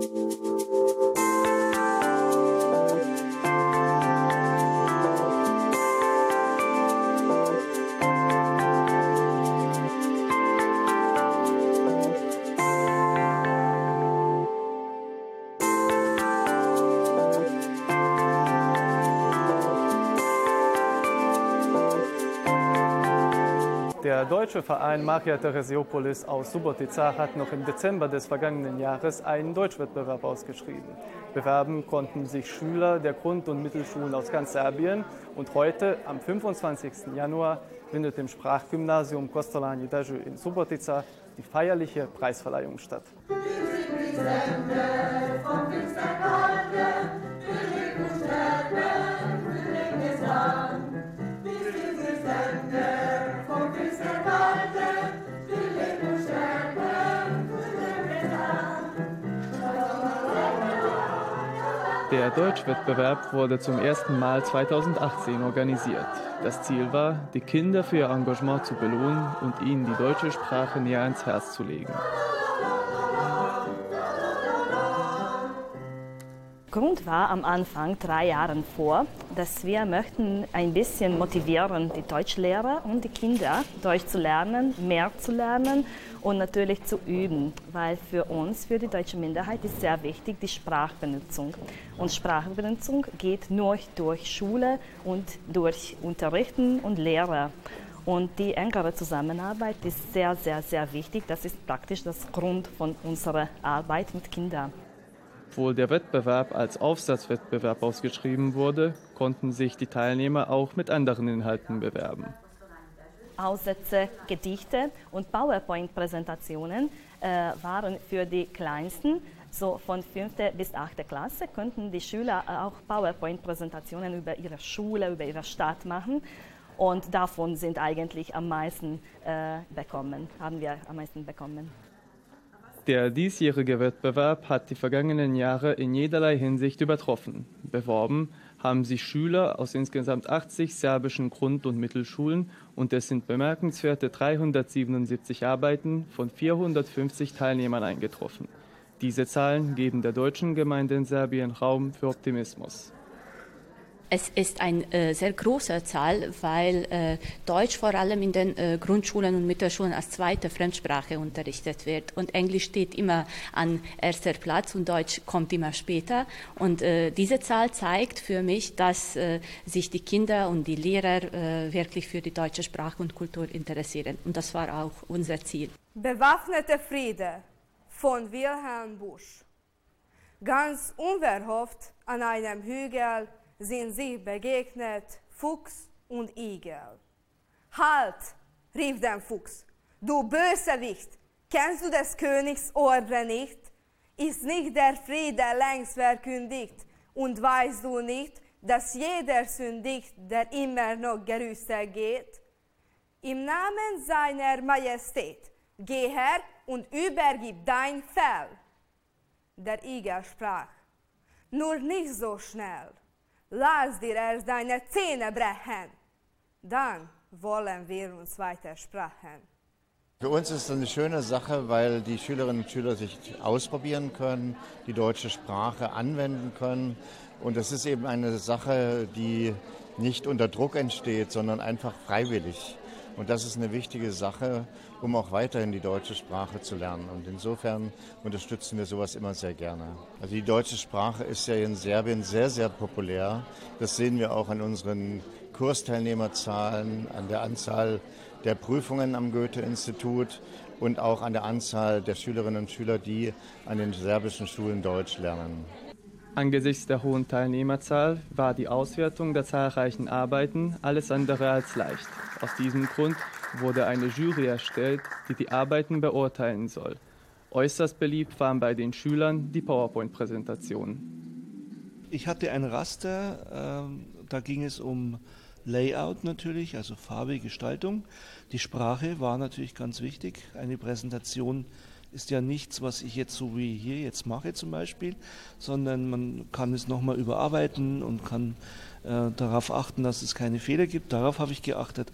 Der deutsche Verein Maria Theresiopolis aus Subotica hat noch im Dezember des vergangenen Jahres einen Deutschwettbewerb ausgeschrieben. Bewerben konnten sich Schüler der Grund- und Mittelschulen aus ganz Serbien und heute, am 25. Januar, findet im Sprachgymnasium Kostolani Daju in Subotica die feierliche Preisverleihung statt. Der Deutschwettbewerb wurde zum ersten Mal 2018 organisiert. Das Ziel war, die Kinder für ihr Engagement zu belohnen und ihnen die deutsche Sprache näher ans Herz zu legen. Grund war am Anfang, drei Jahren vor, dass wir möchten ein bisschen motivieren, die Deutschlehrer und die Kinder, Deutsch zu lernen, mehr zu lernen und natürlich zu üben, weil für uns, für die deutsche Minderheit, ist sehr wichtig die Sprachbenutzung. Und Sprachbenutzung geht nur durch Schule und durch Unterrichten und Lehre. Und die engere Zusammenarbeit ist sehr, sehr, sehr wichtig. Das ist praktisch das Grund von unserer Arbeit mit Kindern. Obwohl der Wettbewerb als Aufsatzwettbewerb ausgeschrieben wurde, konnten sich die Teilnehmer auch mit anderen Inhalten bewerben. Aufsätze, Gedichte und PowerPoint-Präsentationen äh, waren für die Kleinsten. So von 5. bis 8. Klasse könnten die Schüler auch PowerPoint-Präsentationen über ihre Schule, über ihre Stadt machen. Und davon sind eigentlich am meisten äh, bekommen, haben wir am meisten bekommen. Der diesjährige Wettbewerb hat die vergangenen Jahre in jederlei Hinsicht übertroffen. Beworben haben sich Schüler aus insgesamt 80 serbischen Grund- und Mittelschulen und es sind bemerkenswerte 377 Arbeiten von 450 Teilnehmern eingetroffen. Diese Zahlen geben der deutschen Gemeinde in Serbien Raum für Optimismus. Es ist eine äh, sehr große Zahl, weil äh, Deutsch vor allem in den äh, Grundschulen und Mittelschulen als zweite Fremdsprache unterrichtet wird. Und Englisch steht immer an erster Platz und Deutsch kommt immer später. Und diese Zahl zeigt für mich, dass sich die Kinder und die Lehrer wirklich für die deutsche Sprache und Kultur interessieren. Und das war auch unser Ziel. Bewaffnete Friede von Wilhelm Busch. Ganz unverhofft an einem Hügel sind sich begegnet Fuchs und Igel. Halt, rief der Fuchs, du Bösewicht, kennst du des Königs Ordre nicht? Ist nicht der Friede längst verkündigt und weißt du nicht, dass jeder sündigt, der immer noch gerüstet geht? Im Namen seiner Majestät, geh her und übergib dein Fell. Der Igel sprach, nur nicht so schnell lass dir erst deine Zähne brechen. Dann wollen wir uns weiter sprechen. Für uns ist es eine schöne Sache, weil die Schülerinnen und Schüler sich ausprobieren können, die deutsche Sprache anwenden können. Und es ist eben eine Sache, die nicht unter Druck entsteht, sondern einfach freiwillig. Und das ist eine wichtige Sache, um auch weiterhin die deutsche Sprache zu lernen. Und insofern unterstützen wir sowas immer sehr gerne. Also die deutsche Sprache ist ja in Serbien sehr, sehr populär. Das sehen wir auch an unseren Kursteilnehmerzahlen, an der Anzahl der Prüfungen am Goethe-Institut und auch an der Anzahl der Schülerinnen und Schüler, die an den serbischen Schulen Deutsch lernen. Angesichts der hohen Teilnehmerzahl war die Auswertung der zahlreichen Arbeiten alles andere als leicht. Aus diesem Grund wurde eine Jury erstellt, die die Arbeiten beurteilen soll. Äußerst beliebt waren bei den Schülern die PowerPoint-Präsentationen. Ich hatte ein Raster, äh, da ging es um Layout natürlich, also Farbe, Gestaltung. Die Sprache war natürlich ganz wichtig. Eine Präsentation ist ja nichts, was ich jetzt so wie hier jetzt mache zum Beispiel, sondern man kann es nochmal überarbeiten und kann äh, darauf achten, dass es keine Fehler gibt. Darauf habe ich geachtet.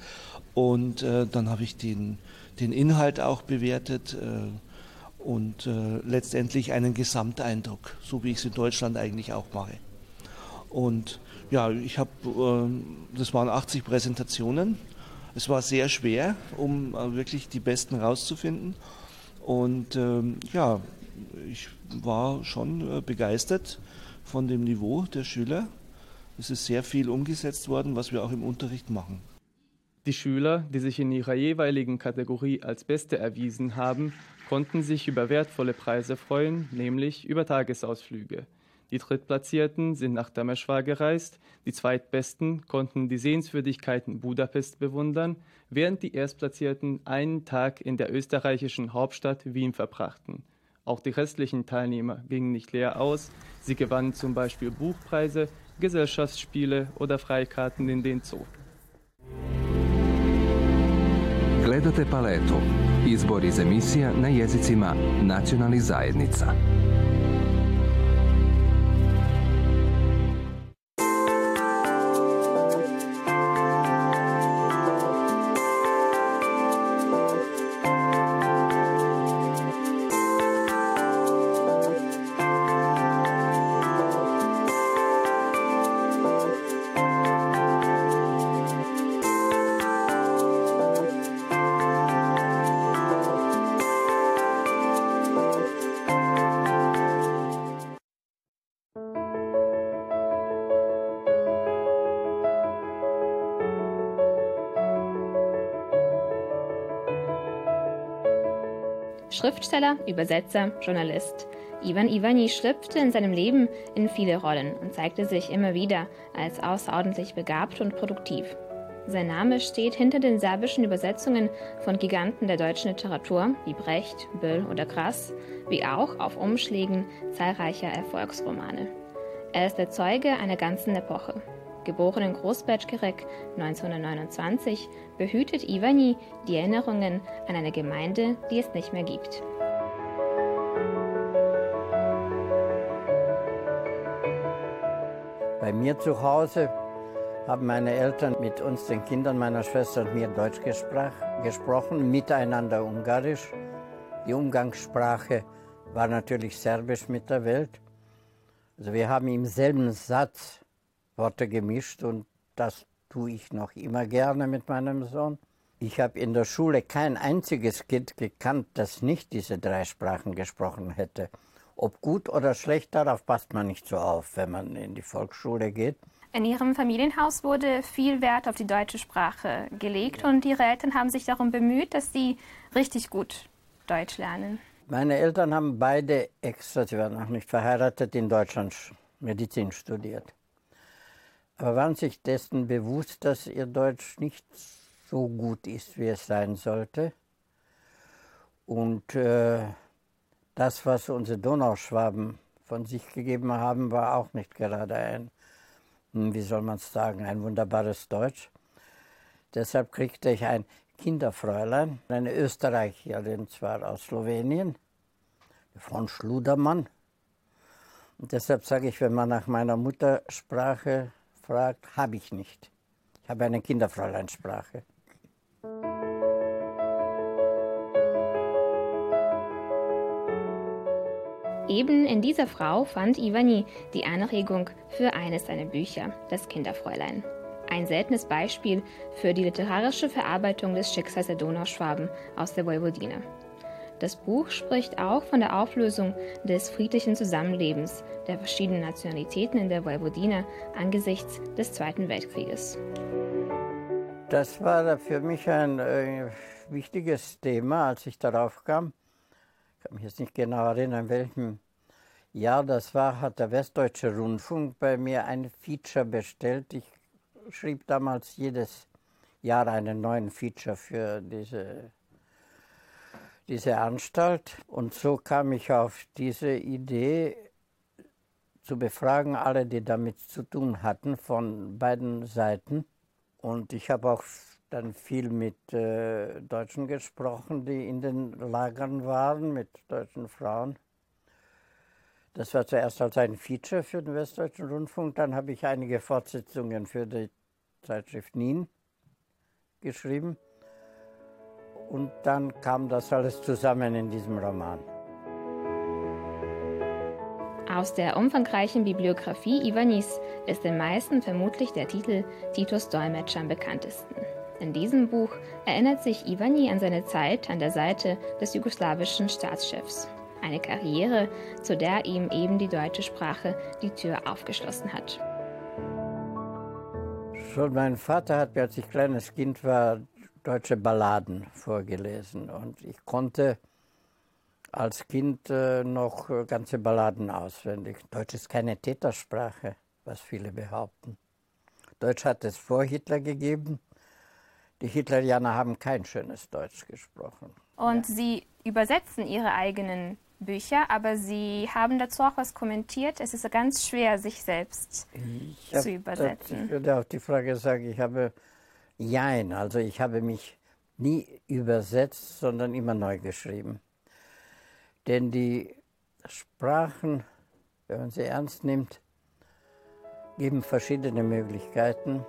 Und äh, dann habe ich den, den Inhalt auch bewertet. Äh, und äh, letztendlich einen Gesamteindruck, so wie ich es in Deutschland eigentlich auch mache. Und ja, ich habe, äh, das waren 80 Präsentationen. Es war sehr schwer, um äh, wirklich die besten rauszufinden. Und ähm, ja, ich war schon äh, begeistert von dem Niveau der Schüler. Es ist sehr viel umgesetzt worden, was wir auch im Unterricht machen. Die Schüler, die sich in ihrer jeweiligen Kategorie als Beste erwiesen haben, konnten sich über wertvolle Preise freuen, nämlich über Tagesausflüge. Die Drittplatzierten sind nach Temeschwar gereist, die Zweitbesten konnten die Sehenswürdigkeiten Budapest bewundern, während die Erstplatzierten einen Tag in der österreichischen Hauptstadt Wien verbrachten. Auch die restlichen Teilnehmer gingen nicht leer aus. Sie gewannen zum Beispiel Buchpreise, Gesellschaftsspiele oder Freikarten in den Zoo. Gledate paletu. Izbor iz emisija na jezicima nacionalnih zajednica. Schriftsteller, Übersetzer, Journalist. Ivan Ivani schlüpfte in seinem Leben in viele Rollen und zeigte sich immer wieder als außerordentlich begabt und produktiv. Sein Name steht hinter den serbischen Übersetzungen von Giganten der deutschen Literatur wie Brecht, Böll oder Grass, wie auch auf Umschlägen zahlreicher Erfolgsromane. Er ist der Zeuge einer ganzen Epoche. Geboren in Großbergkerek 1929, behütet Ivani die Erinnerungen an eine Gemeinde, die es nicht mehr gibt. Bei mir zu Hause haben meine Eltern mit uns, den Kindern meiner Schwester und mir Deutsch gesprochen, miteinander Ungarisch. Die Umgangssprache war natürlich Serbisch mit der Welt. Also wir haben im selben Satz Worte gemischt und das tue ich noch immer gerne mit meinem Sohn. Ich habe in der Schule kein einziges Kind gekannt, das nicht diese drei Sprachen gesprochen hätte. Ob gut oder schlecht, darauf passt man nicht so auf, wenn man in die Volksschule geht. In Ihrem Familienhaus wurde viel Wert auf die deutsche Sprache gelegt und Ihre Eltern haben sich darum bemüht, dass Sie richtig gut Deutsch lernen. Meine Eltern haben beide extra, sie waren noch nicht verheiratet, in Deutschland Medizin studiert aber waren sich dessen bewusst, dass ihr Deutsch nicht so gut ist, wie es sein sollte. Und äh, das, was unsere Donauschwaben von sich gegeben haben, war auch nicht gerade ein, hm, wie soll man es sagen, ein wunderbares Deutsch. Deshalb kriegte ich ein Kinderfräulein, eine Österreicherin zwar aus Slowenien, von Schludermann. Und deshalb sage ich, wenn man nach meiner Muttersprache fragt, habe ich nicht. Ich habe eine Kinderfräuleinsprache. Eben in dieser Frau fand Ivani die Anregung für eines seiner Bücher, das Kinderfräulein. Ein seltenes Beispiel für die literarische Verarbeitung des Schicksals der Donauschwaben aus der Vojvodina. Das Buch spricht auch von der Auflösung des friedlichen Zusammenlebens der verschiedenen Nationalitäten in der Vojvodina angesichts des Zweiten Weltkrieges. Das war für mich ein äh, wichtiges Thema, als ich darauf kam. Ich kann mich jetzt nicht genau erinnern, in welchem Jahr das war, hat der Westdeutsche Rundfunk bei mir ein Feature bestellt. Ich schrieb damals jedes Jahr einen neuen Feature für diese diese Anstalt. Und so kam ich auf diese Idee, zu befragen, alle, die damit zu tun hatten, von beiden Seiten. Und ich habe auch dann viel mit äh, Deutschen gesprochen, die in den Lagern waren, mit deutschen Frauen. Das war zuerst als ein Feature für den Westdeutschen Rundfunk. Dann habe ich einige Fortsetzungen für die Zeitschrift Nien geschrieben. Und dann kam das alles zusammen in diesem Roman. Aus der umfangreichen Bibliografie Ivanis ist den meisten vermutlich der Titel Titus Dolmetscher am bekanntesten. In diesem Buch erinnert sich Ivani an seine Zeit an der Seite des jugoslawischen Staatschefs. Eine Karriere, zu der ihm eben die deutsche Sprache die Tür aufgeschlossen hat. Schon mein Vater hat mir, als ich kleines Kind war, deutsche Balladen vorgelesen. Und ich konnte als Kind äh, noch ganze Balladen auswendig. Deutsch ist keine Tätersprache, was viele behaupten. Deutsch hat es vor Hitler gegeben die Hitlerianer haben kein schönes Deutsch gesprochen. Und ja. sie übersetzen ihre eigenen Bücher, aber sie haben dazu auch was kommentiert. Es ist ganz schwer, sich selbst ich zu übersetzen. Das, ich würde auf die Frage sagen, ich habe Jein, also ich habe mich nie übersetzt, sondern immer neu geschrieben. Denn die Sprachen, wenn man sie ernst nimmt, geben verschiedene Möglichkeiten.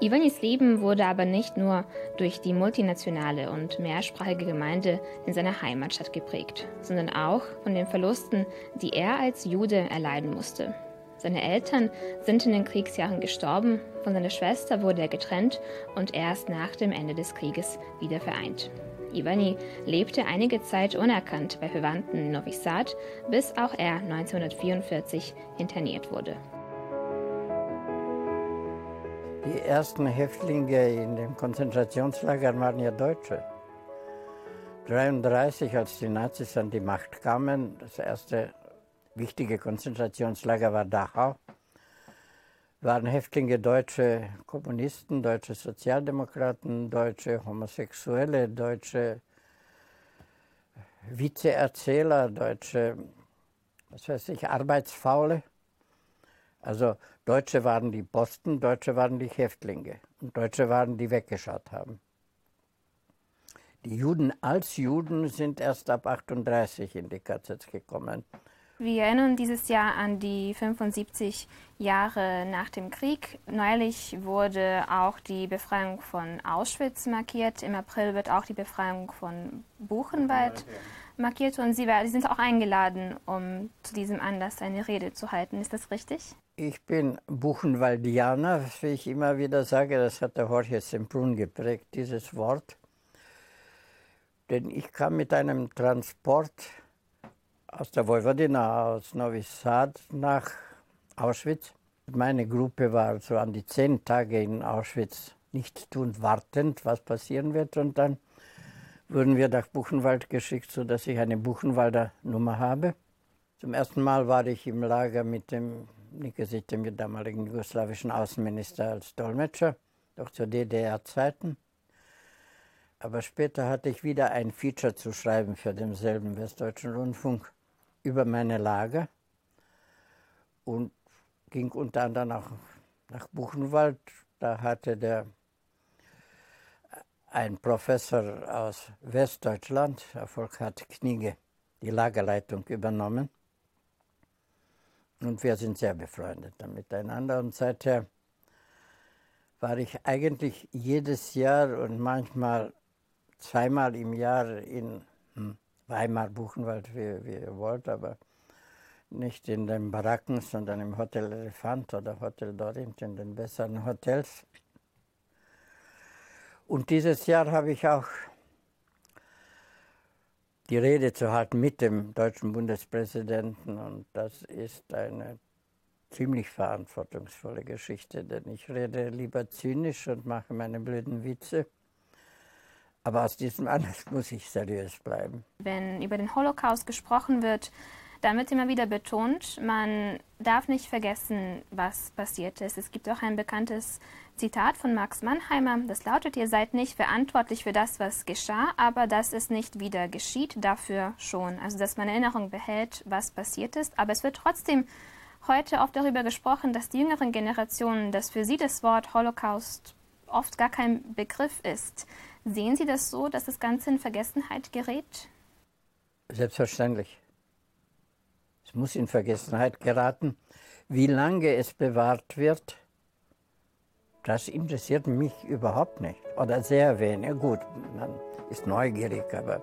Ivanis Leben wurde aber nicht nur durch die multinationale und mehrsprachige Gemeinde in seiner Heimatstadt geprägt, sondern auch von den Verlusten, die er als Jude erleiden musste. Seine Eltern sind in den Kriegsjahren gestorben, von seiner Schwester wurde er getrennt und erst nach dem Ende des Krieges wieder vereint. Ivani lebte einige Zeit unerkannt bei Verwandten in Novi Sad, bis auch er 1944 interniert wurde. Die ersten Häftlinge in den Konzentrationslagern waren ja Deutsche. 1933, als die Nazis an die Macht kamen, das erste wichtige Konzentrationslager war Dachau, waren Häftlinge deutsche Kommunisten, deutsche Sozialdemokraten, deutsche Homosexuelle, deutsche Vizeerzähler, deutsche, was weiß ich, Arbeitsfaule. Also Deutsche waren die Posten, Deutsche waren die Häftlinge und Deutsche waren die weggeschaut haben. Die Juden als Juden sind erst ab 38 in die KZ gekommen. Wir erinnern dieses Jahr an die 75 Jahre nach dem Krieg. Neulich wurde auch die Befreiung von Auschwitz markiert. Im April wird auch die Befreiung von Buchenwald markiert und Sie, Sie sind auch eingeladen, um zu diesem Anlass eine Rede zu halten. Ist das richtig? Ich bin Buchenwaldianer, wie ich immer wieder sage. Das hat der Jorge Semprún geprägt, dieses Wort. Denn ich kam mit einem Transport aus der Vojvodina, aus Novi Sad nach Auschwitz. Meine Gruppe war so an die zehn Tage in Auschwitz, nichts tun, wartend, was passieren wird. Und dann wurden wir nach Buchenwald geschickt, sodass ich eine Buchenwalder Nummer habe. Zum ersten Mal war ich im Lager mit dem Nikesic, dem damaligen jugoslawischen Außenminister, als Dolmetscher, doch zu DDR-Zeiten. Aber später hatte ich wieder ein Feature zu schreiben für denselben Westdeutschen Rundfunk über meine Lager und ging unter anderem auch nach Buchenwald. Da hatte der ein Professor aus Westdeutschland, Volkhard Knige, die Lagerleitung übernommen. Und wir sind sehr befreundet miteinander. Und seither war ich eigentlich jedes Jahr und manchmal zweimal im Jahr in hm, Weimar, Buchenwald, wie, wie ihr wollt, aber nicht in den Baracken, sondern im Hotel Elefant oder Hotel Dorint, in den besseren Hotels. Und dieses Jahr habe ich auch die Rede zu halten mit dem deutschen Bundespräsidenten. Und das ist eine ziemlich verantwortungsvolle Geschichte, denn ich rede lieber zynisch und mache meine blöden Witze. Aber aus diesem Anlass muss ich seriös bleiben. Wenn über den Holocaust gesprochen wird, dann wird immer wieder betont, man darf nicht vergessen, was passiert ist. Es gibt auch ein bekanntes Zitat von Max Mannheimer, das lautet, ihr seid nicht verantwortlich für das, was geschah, aber dass es nicht wieder geschieht, dafür schon. Also dass man Erinnerung behält, was passiert ist. Aber es wird trotzdem heute oft darüber gesprochen, dass die jüngeren Generationen, dass für sie das Wort Holocaust oft gar kein Begriff ist. Sehen Sie das so, dass das Ganze in Vergessenheit gerät? Selbstverständlich muss in Vergessenheit geraten. Wie lange es bewahrt wird, das interessiert mich überhaupt nicht. Oder sehr wenig. Gut, man ist neugierig, aber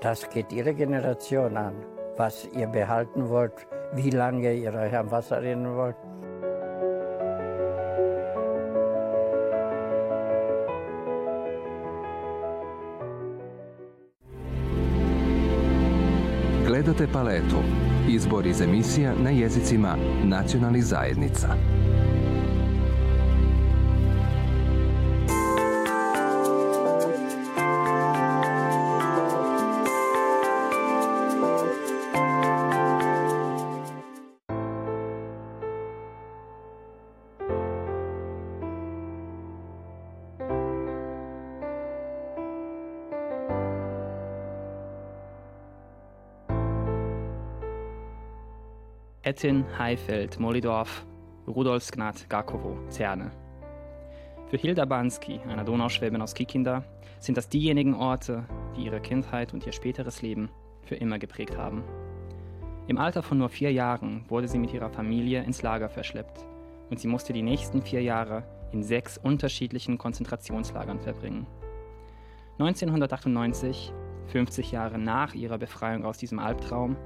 Das geht Ihre Generation an, was ihr behalten wollt, wie lange ihr euch am Wasser erinnern wollt. Gledate paletu. Izbor iz emisija na jezicima nacionalnih zajednica. Ettin, Heifeld, Molidorf, Rudolfsgnad, Garkowo, Zerne. Für Hilda Bansky, einer Donauschwäbin aus Kikinda, sind das diejenigen Orte, die ihre Kindheit und ihr späteres Leben für immer geprägt haben. Im Alter von nur vier Jahren wurde sie mit ihrer Familie ins Lager verschleppt und sie musste die nächsten vier Jahre in sechs unterschiedlichen Konzentrationslagern verbringen. 1998, 50 Jahre nach ihrer Befreiung aus diesem Albtraum,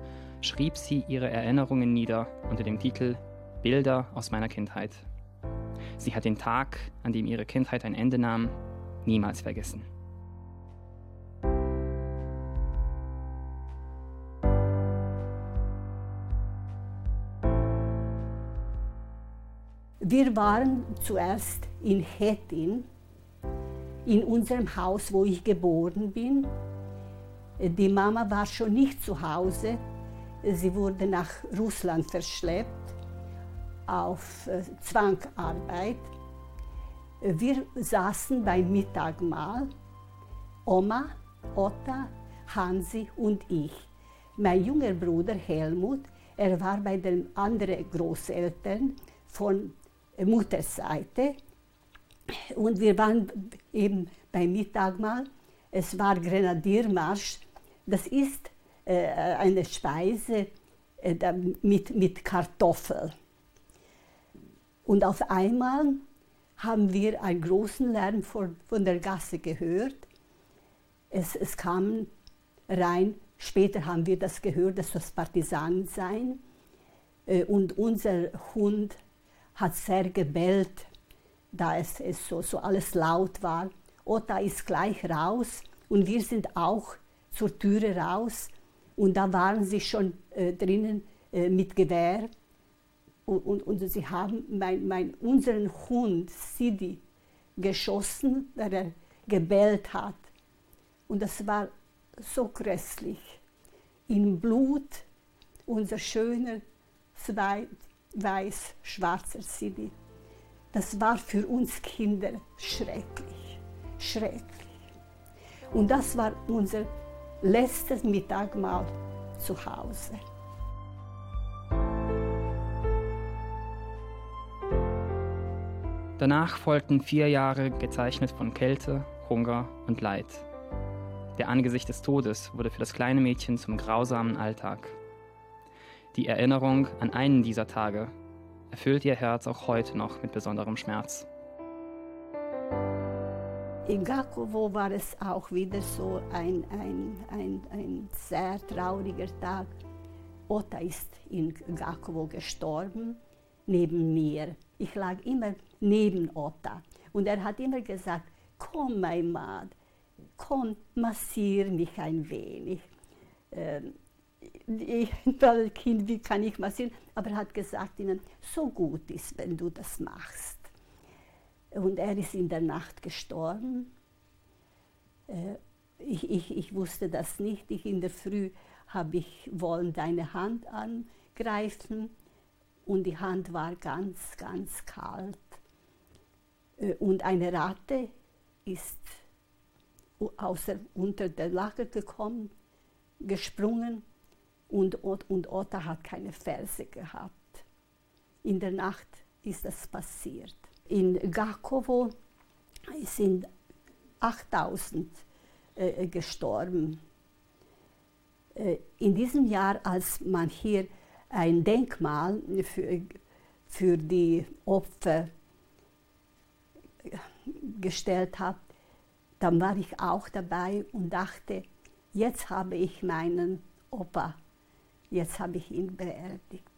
schrieb sie ihre Erinnerungen nieder unter dem Titel Bilder aus meiner Kindheit. Sie hat den Tag, an dem ihre Kindheit ein Ende nahm, niemals vergessen. Wir waren zuerst in Hettin, in unserem Haus, wo ich geboren bin. Die Mama war schon nicht zu Hause. Sie wurde nach Russland verschleppt auf äh, Zwangarbeit. Wir saßen beim Mittagmahl, Oma, Otta, Hansi und ich. Mein junger Bruder Helmut, er war bei den anderen Großeltern von Mutterseite. Und wir waren eben beim Mittagmahl. Es war Grenadiermarsch. Das ist eine Speise äh, mit, mit Kartoffel. Und auf einmal haben wir einen großen Lärm von, von der Gasse gehört. Es, es kam rein, später haben wir das gehört, dass das Partisanen seien. Äh, und unser Hund hat sehr gebellt, da es, es so, so alles laut war. Otta ist gleich raus und wir sind auch zur Türe raus und da waren sie schon äh, drinnen äh, mit Gewehr. Und, und, und sie haben mein, mein, unseren Hund Sidi geschossen, weil er gebellt hat. Und das war so grässlich. In Blut unser schöner weiß-schwarzer Sidi. Das war für uns Kinder schrecklich, schrecklich. Und das war unser letztes Mittagmahl zu Hause. Danach folgten vier Jahre gezeichnet von Kälte, Hunger und Leid. Der Angesicht des Todes wurde für das kleine Mädchen zum grausamen Alltag. Die Erinnerung an einen dieser Tage erfüllt ihr Herz auch heute noch mit besonderem Schmerz. In Gakowo war es auch wieder so ein, ein, ein, ein sehr trauriger Tag. Otta ist in Gakowo gestorben, neben mir. Ich lag immer neben Otta. Und er hat immer gesagt, komm mein Mann, komm, massier mich ein wenig. Ähm, ich, das Kind, wie kann ich massieren? Aber er hat gesagt ihnen, so gut ist, wenn du das machst. Und er ist in der Nacht gestorben. Äh, ich, ich, ich wusste das nicht. Ich in der Früh habe ich wollen deine Hand angreifen und die Hand war ganz, ganz kalt. Äh, und eine Ratte ist außer, unter der Lager gekommen, gesprungen und, und Otta hat keine Ferse gehabt. In der Nacht ist das passiert in Gakowo sind 8000 äh, gestorben. Äh, in diesem Jahr, als man hier ein Denkmal für, für die Opfer gestellt hat, dann war ich auch dabei und dachte, Jetzt habe ich meinen Opa, jetzt habe ich ihn beerdigt.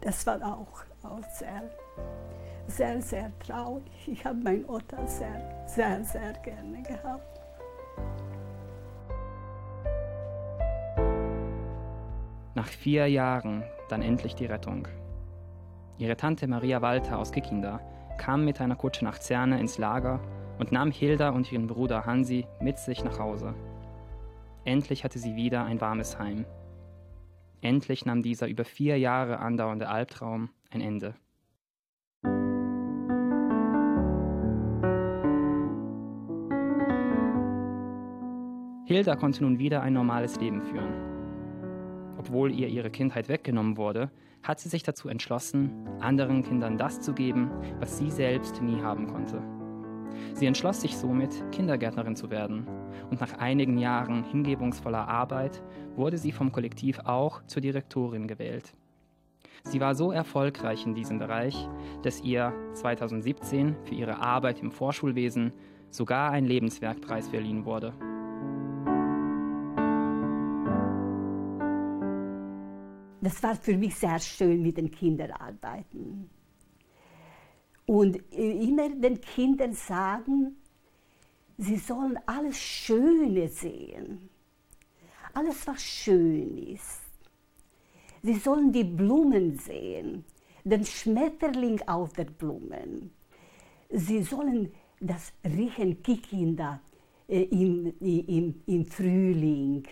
Das war auch, auch sehr, sehr, sehr traurig. Ich habe meinen Opa sehr, sehr, sehr gerne gehabt. Nach vier Jahren dann endlich die Rettung. Ihre Tante Maria Walter aus Kikinda kam mit einer Kutsche nach Zerne ins Lager und nahm Hilda und ihren Bruder Hansi mit sich nach Hause. Endlich hatte sie wieder ein warmes Heim. Endlich nahm dieser über vier Jahre andauernde Albtraum ein Ende. Hilda konnte nun wieder ein normales Leben führen. Obwohl ihr ihre Kindheit weggenommen wurde, hat sie sich dazu entschlossen, anderen Kindern das zu geben, was sie selbst nie haben konnte. Sie entschloss sich somit, Kindergärtnerin zu werden. Und nach einigen Jahren hingebungsvoller Arbeit wurde sie vom Kollektiv auch zur Direktorin gewählt. Sie war so erfolgreich in diesem Bereich, dass ihr 2017 für ihre Arbeit im Vorschulwesen sogar ein Lebenswerkpreis verliehen wurde. Das war für mich sehr schön mit den Kindern arbeiten und immer den Kindern sagen, sie sollen alles Schöne sehen, alles was schön ist. Sie sollen die Blumen sehen, den Schmetterling auf den Blumen. Sie sollen das riechen, Kikinda äh, im, im, im Frühling.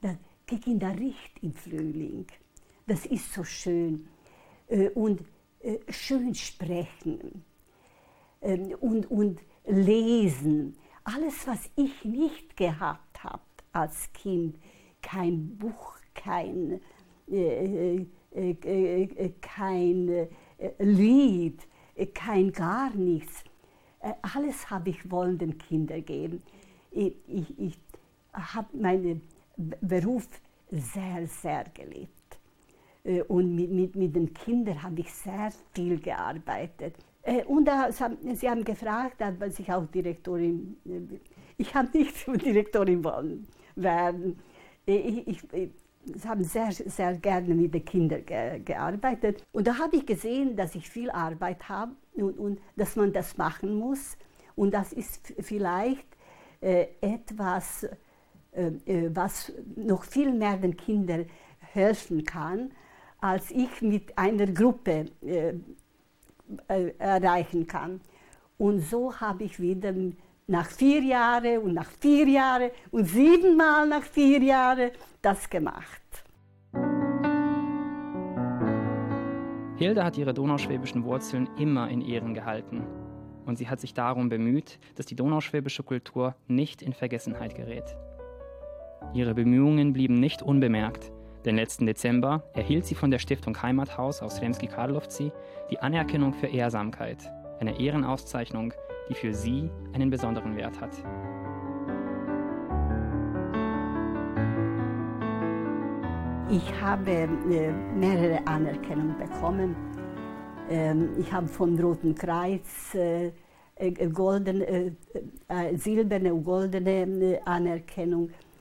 Das Kikinda riecht im Frühling. Das ist so schön. Äh, und schön sprechen ähm, und, und lesen. Alles, was ich nicht gehabt habe als Kind, kein Buch, kein, äh, äh, äh kein äh, Lied, kein gar nichts. alles habe ich wollen den Kindern geben. Ich, ich, ich habe meinen Beruf sehr, sehr geliebt. Äh, und mit, mit, mit den Kindern habe ich sehr viel gearbeitet. Äh, und da, sie haben gefragt, was ich auch Direktorin, äh, ich habe nicht Direktorin wollen werden. Ich, ich, ich habe sehr, sehr gerne mit den Kindern ge, gearbeitet. Und da habe ich gesehen, dass ich viel Arbeit habe und, und dass man das machen muss. Und das ist vielleicht äh, etwas, äh, was noch viel mehr den Kindern helfen kann, als ich mit einer Gruppe äh, äh, erreichen kann. Und so habe ich wieder nach vier Jahren und nach vier Jahren und siebenmal nach vier Jahren das gemacht. Hilde hat ihre donauschwäbischen Wurzeln immer in Ehren gehalten. Und sie hat sich darum bemüht, dass die donauschwäbische Kultur nicht in Vergessenheit gerät. Ihre Bemühungen blieben nicht unbemerkt, den letzten Dezember erhielt sie von der Stiftung Heimathaus aus Sremski Karlovci die Anerkennung für Ehrsamkeit, eine Ehrenauszeichnung, die für sie einen besonderen Wert hat. Ich habe äh, mehrere Anerkennungen bekommen. Ähm, ich habe vom Roten Kreuz äh, äh, goldene, silberne und goldene Anerkennung äh,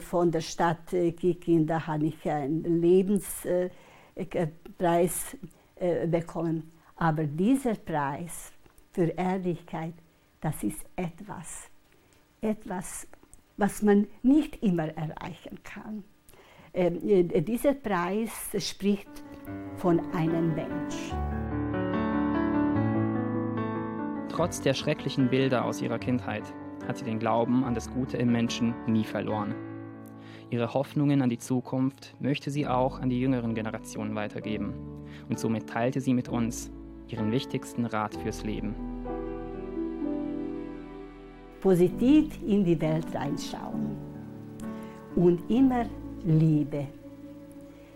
von der Stadt äh, Kikinda habe ich einen Lebenspreis äh, bekommen. Aber dieser Preis für Ehrlichkeit, das ist etwas, etwas, was man nicht immer erreichen kann. Dieser Preis spricht von einem Mensch. Trotz der schrecklichen Bilder aus ihrer Kindheit hat sie den Glauben an das Gute im Menschen nie verloren. Ihre Hoffnungen an die Zukunft möchte sie auch an die jüngeren Generationen weitergeben. Und somit teilte sie mit uns ihren wichtigsten Rat fürs Leben. Positiv in die Welt reinschauen und immer Liebe.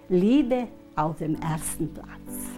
Liebe auf dem ersten Platz.